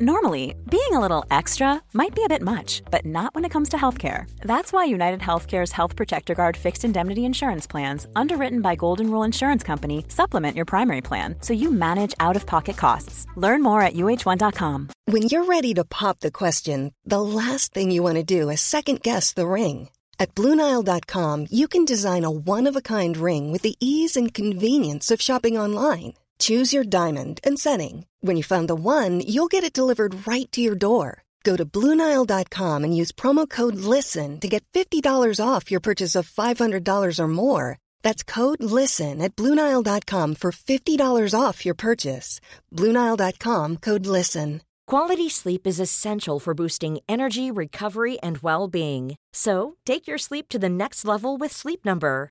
Normally, being a little extra might be a bit much, but not when it comes to healthcare. That's why United Healthcare's Health Protector Guard fixed indemnity insurance plans, underwritten by Golden Rule Insurance Company, supplement your primary plan so you manage out of pocket costs. Learn more at uh1.com. When you're ready to pop the question, the last thing you want to do is second guess the ring. At Bluenile.com, you can design a one of a kind ring with the ease and convenience of shopping online. Choose your diamond and setting. When you find the one, you'll get it delivered right to your door. Go to Bluenile.com and use promo code LISTEN to get $50 off your purchase of $500 or more. That's code LISTEN at Bluenile.com for $50 off your purchase. Bluenile.com code LISTEN. Quality sleep is essential for boosting energy, recovery, and well being. So take your sleep to the next level with Sleep Number.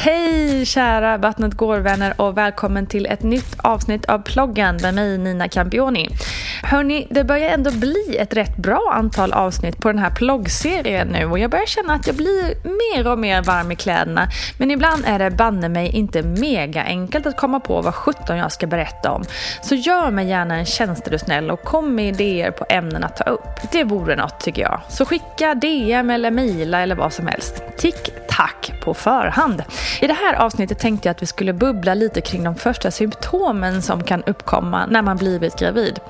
Hej kära Vattnet går-vänner och välkommen till ett nytt avsnitt av Ploggen med mig Nina Campioni. Hörni, det börjar ändå bli ett rätt bra antal avsnitt på den här ploggserien nu och jag börjar känna att jag blir mer och mer varm i kläderna. Men ibland är det banne mig inte mega enkelt att komma på vad sjutton jag ska berätta om. Så gör mig gärna en tjänst är du snäll och kom med idéer på ämnen att ta upp. Det vore något tycker jag. Så skicka DM eller mejla eller vad som helst. Tick tack på förhand. I det här avsnittet tänkte jag att vi skulle bubbla lite kring de första symptomen som kan uppkomma när man blivit gravid.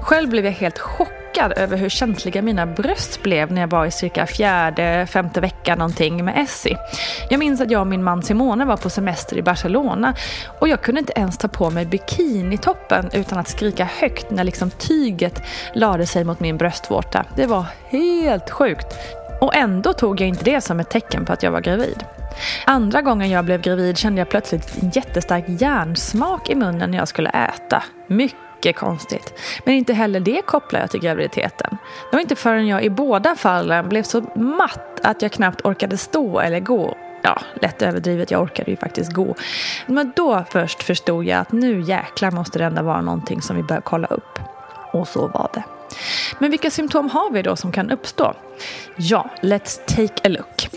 Själv blev jag helt chockad över hur känsliga mina bröst blev när jag var i cirka fjärde, femte veckan någonting med Essie. Jag minns att jag och min man Simone var på semester i Barcelona och jag kunde inte ens ta på mig bikinitoppen utan att skrika högt när liksom tyget lade sig mot min bröstvårta. Det var helt sjukt. Och ändå tog jag inte det som ett tecken på att jag var gravid. Andra gången jag blev gravid kände jag plötsligt en jättestark järnsmak i munnen när jag skulle äta. Mycket mycket konstigt. Men inte heller det kopplar jag till graviditeten. Det var inte förrän jag i båda fallen blev så matt att jag knappt orkade stå eller gå Ja, lätt överdrivet, jag orkade ju faktiskt gå. Men då först förstod jag att nu jäklar måste det ändå vara någonting som vi bör kolla upp. Och så var det. Men vilka symptom har vi då som kan uppstå? Ja, let's take a look.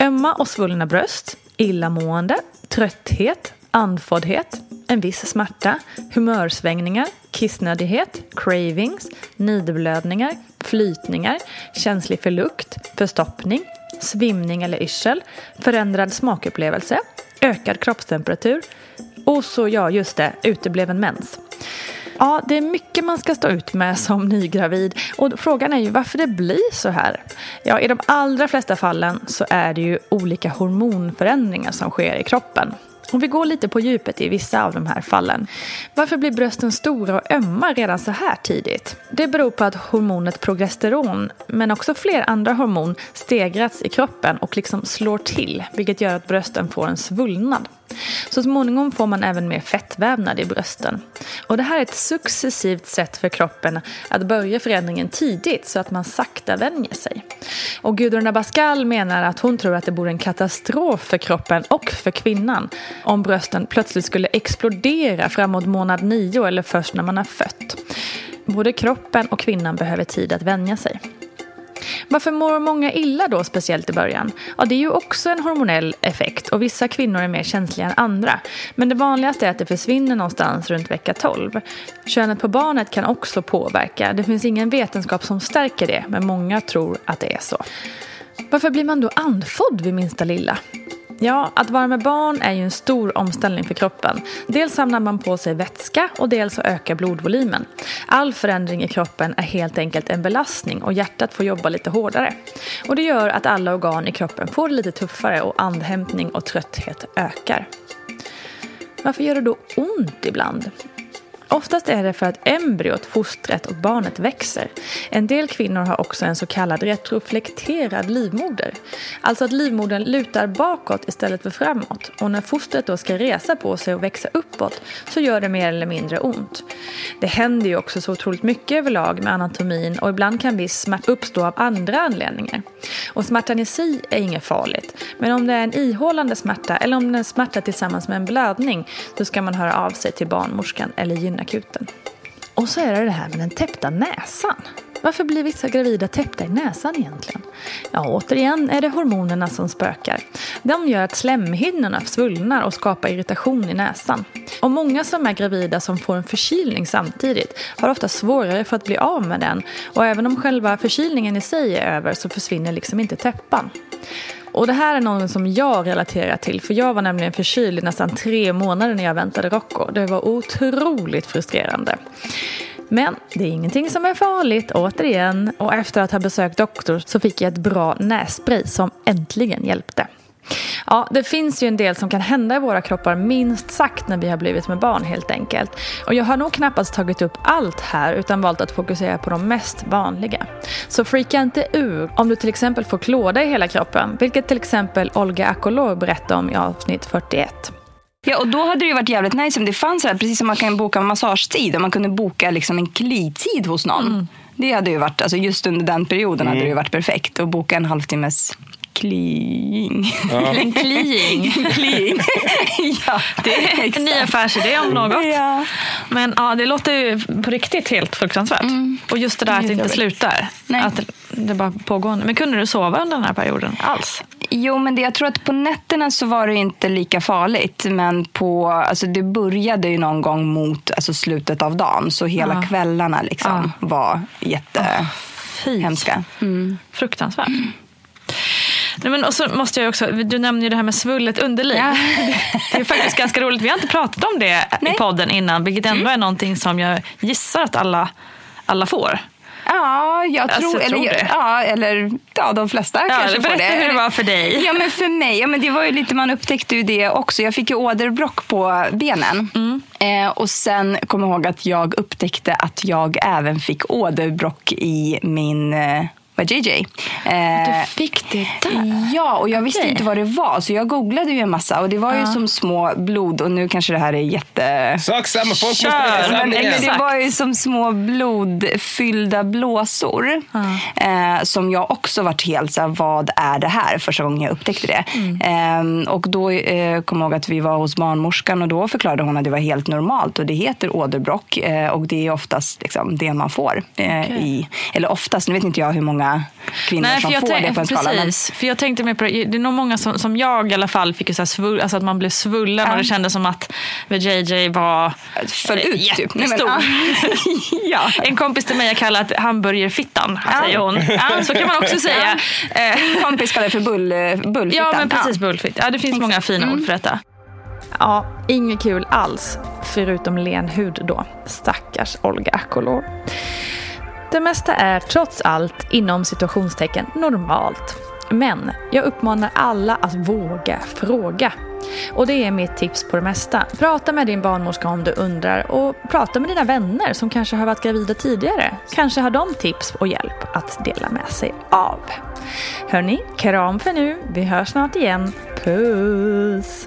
Ömma och svullna bröst, illamående, trötthet, andfåddhet, en viss smärta, humörsvängningar, kissnödighet, cravings, nidblödningar, flytningar, känslig för lukt, förstoppning, svimning eller yrsel, förändrad smakupplevelse, ökad kroppstemperatur och så, ja just det, utebliven mens. Ja, det är mycket man ska stå ut med som nygravid och frågan är ju varför det blir så här. Ja, i de allra flesta fallen så är det ju olika hormonförändringar som sker i kroppen. Om vi går lite på djupet i vissa av de här fallen. Varför blir brösten stora och ömma redan så här tidigt? Det beror på att hormonet progesteron, men också fler andra hormon, stegrats i kroppen och liksom slår till, vilket gör att brösten får en svullnad. Så småningom får man även mer fettvävnad i brösten. Och det här är ett successivt sätt för kroppen att börja förändringen tidigt så att man sakta vänjer sig. Och Gudrun Abascal menar att hon tror att det vore en katastrof för kroppen och för kvinnan om brösten plötsligt skulle explodera framåt månad nio eller först när man har fött. Både kroppen och kvinnan behöver tid att vänja sig. Varför mår många illa då, speciellt i början? Ja, det är ju också en hormonell effekt och vissa kvinnor är mer känsliga än andra. Men det vanligaste är att det försvinner någonstans runt vecka 12. Könet på barnet kan också påverka. Det finns ingen vetenskap som stärker det, men många tror att det är så. Varför blir man då andfådd vid minsta lilla? Ja, att vara med barn är ju en stor omställning för kroppen. Dels samlar man på sig vätska och dels så ökar blodvolymen. All förändring i kroppen är helt enkelt en belastning och hjärtat får jobba lite hårdare. Och det gör att alla organ i kroppen får det lite tuffare och andhämtning och trötthet ökar. Varför gör det då ont ibland? Oftast är det för att embryot, fostret och barnet växer. En del kvinnor har också en så kallad retroflekterad livmoder. Alltså att livmodern lutar bakåt istället för framåt. Och när fostret då ska resa på sig och växa uppåt så gör det mer eller mindre ont. Det händer ju också så otroligt mycket överlag med anatomin och ibland kan viss smärta uppstå av andra anledningar. Och smärtan i sig är inget farligt. Men om det är en ihållande smärta eller om det är en smärta tillsammans med en blödning så ska man höra av sig till barnmorskan eller gynakuten. Och så är det det här med den täppta näsan. Varför blir vissa gravida täppta i näsan egentligen? Ja, återigen är det hormonerna som spökar. De gör att slemhinnorna svullnar och skapar irritation i näsan. Och många som är gravida som får en förkylning samtidigt har ofta svårare för att bli av med den. Och även om själva förkylningen i sig är över så försvinner liksom inte täppan. Och det här är någon som jag relaterar till för jag var nämligen förkyld i nästan tre månader när jag väntade Rocco. Det var otroligt frustrerande. Men det är ingenting som är farligt, återigen. Och efter att ha besökt doktor så fick jag ett bra nässpray som äntligen hjälpte. Ja, det finns ju en del som kan hända i våra kroppar minst sagt när vi har blivit med barn helt enkelt. Och jag har nog knappast tagit upp allt här utan valt att fokusera på de mest vanliga. Så freaka inte ur om du till exempel får klåda i hela kroppen, vilket till exempel Olga Akolor berättade om i avsnitt 41. Ja, och då hade det ju varit jävligt nice om det fanns här, precis som man kan boka massagetid, om man kunde boka liksom en klitid hos någon. Mm. Det hade ju varit, alltså just under den perioden mm. hade det ju varit perfekt att boka en halvtimmes kliing. Ja. en kliing. kliing. ja, det är en ny affärsidé om något. Ja. Men ja, det låter ju på riktigt helt fruktansvärt. Mm. Och just det där att det inte slutar. Nej. Att det bara pågår. Men kunde du sova under den här perioden alls? Jo, men det, jag tror att på nätterna så var det inte lika farligt. Men på, alltså det började ju någon gång mot alltså slutet av dagen. Så hela ja. kvällarna liksom ja. var jättehemska. Mm. Fruktansvärt. Mm. Nej, men och så måste jag också, du nämnde ju det här med svullet underliv. Ja. Det är faktiskt ganska roligt. Vi har inte pratat om det Nej. i podden innan, vilket ändå mm. är någonting som jag gissar att alla, alla får. Ja, jag alltså, tror, tror eller, ja, eller ja, de flesta ja, kanske får det. hur det var för dig. Ja, men för mig, ja, men det var ju lite, man upptäckte ju det också. Jag fick ju åderbråck på benen. Mm. Eh, och sen kom jag ihåg att jag upptäckte att jag även fick åderbråck i min eh, var JJ. Eh, du fick det där? Ja, och jag okay. visste inte vad det var. Så jag googlade ju en massa och det var ju som små blod. Och nu kanske det här är jätte... Sak samma, folk måste men, men Det var ju som små blodfyllda blåsor. Mm. Eh, som jag också varit helt så här, vad är det här? Första gången jag upptäckte det. Mm. Eh, och då eh, kom jag ihåg att vi var hos barnmorskan och då förklarade hon att det var helt normalt. Och det heter åderbråck och det är oftast liksom, det man får. Okay. i, eller oftast, nu vet inte jag hur många kvinnor Nej, som får det på en skala. Precis, men... för jag tänkte mer på det. Det är nog många som, som jag i alla fall fick så svull, alltså att man blev svullen ja. och det kändes som att JJ var Föll ut, typ. jättestor. Typ. ja. En kompis till mig har kallat hamburgerfittan, ja. säger hon. Ja, så kan man också säga. En kompis kallar det för bull, bullfittan. Ja, men precis. Ja. Bullfitt. Ja, det finns Exakt. många fina mm. ord för detta. Ja, inget kul alls. Förutom len hud då. Stackars Olga Akolor. Det mesta är trots allt inom situationstecken normalt. Men jag uppmanar alla att våga fråga. Och det är mitt tips på det mesta. Prata med din barnmorska om du undrar och prata med dina vänner som kanske har varit gravida tidigare. Kanske har de tips och hjälp att dela med sig av. Hörni, kram för nu. Vi hörs snart igen. Puss!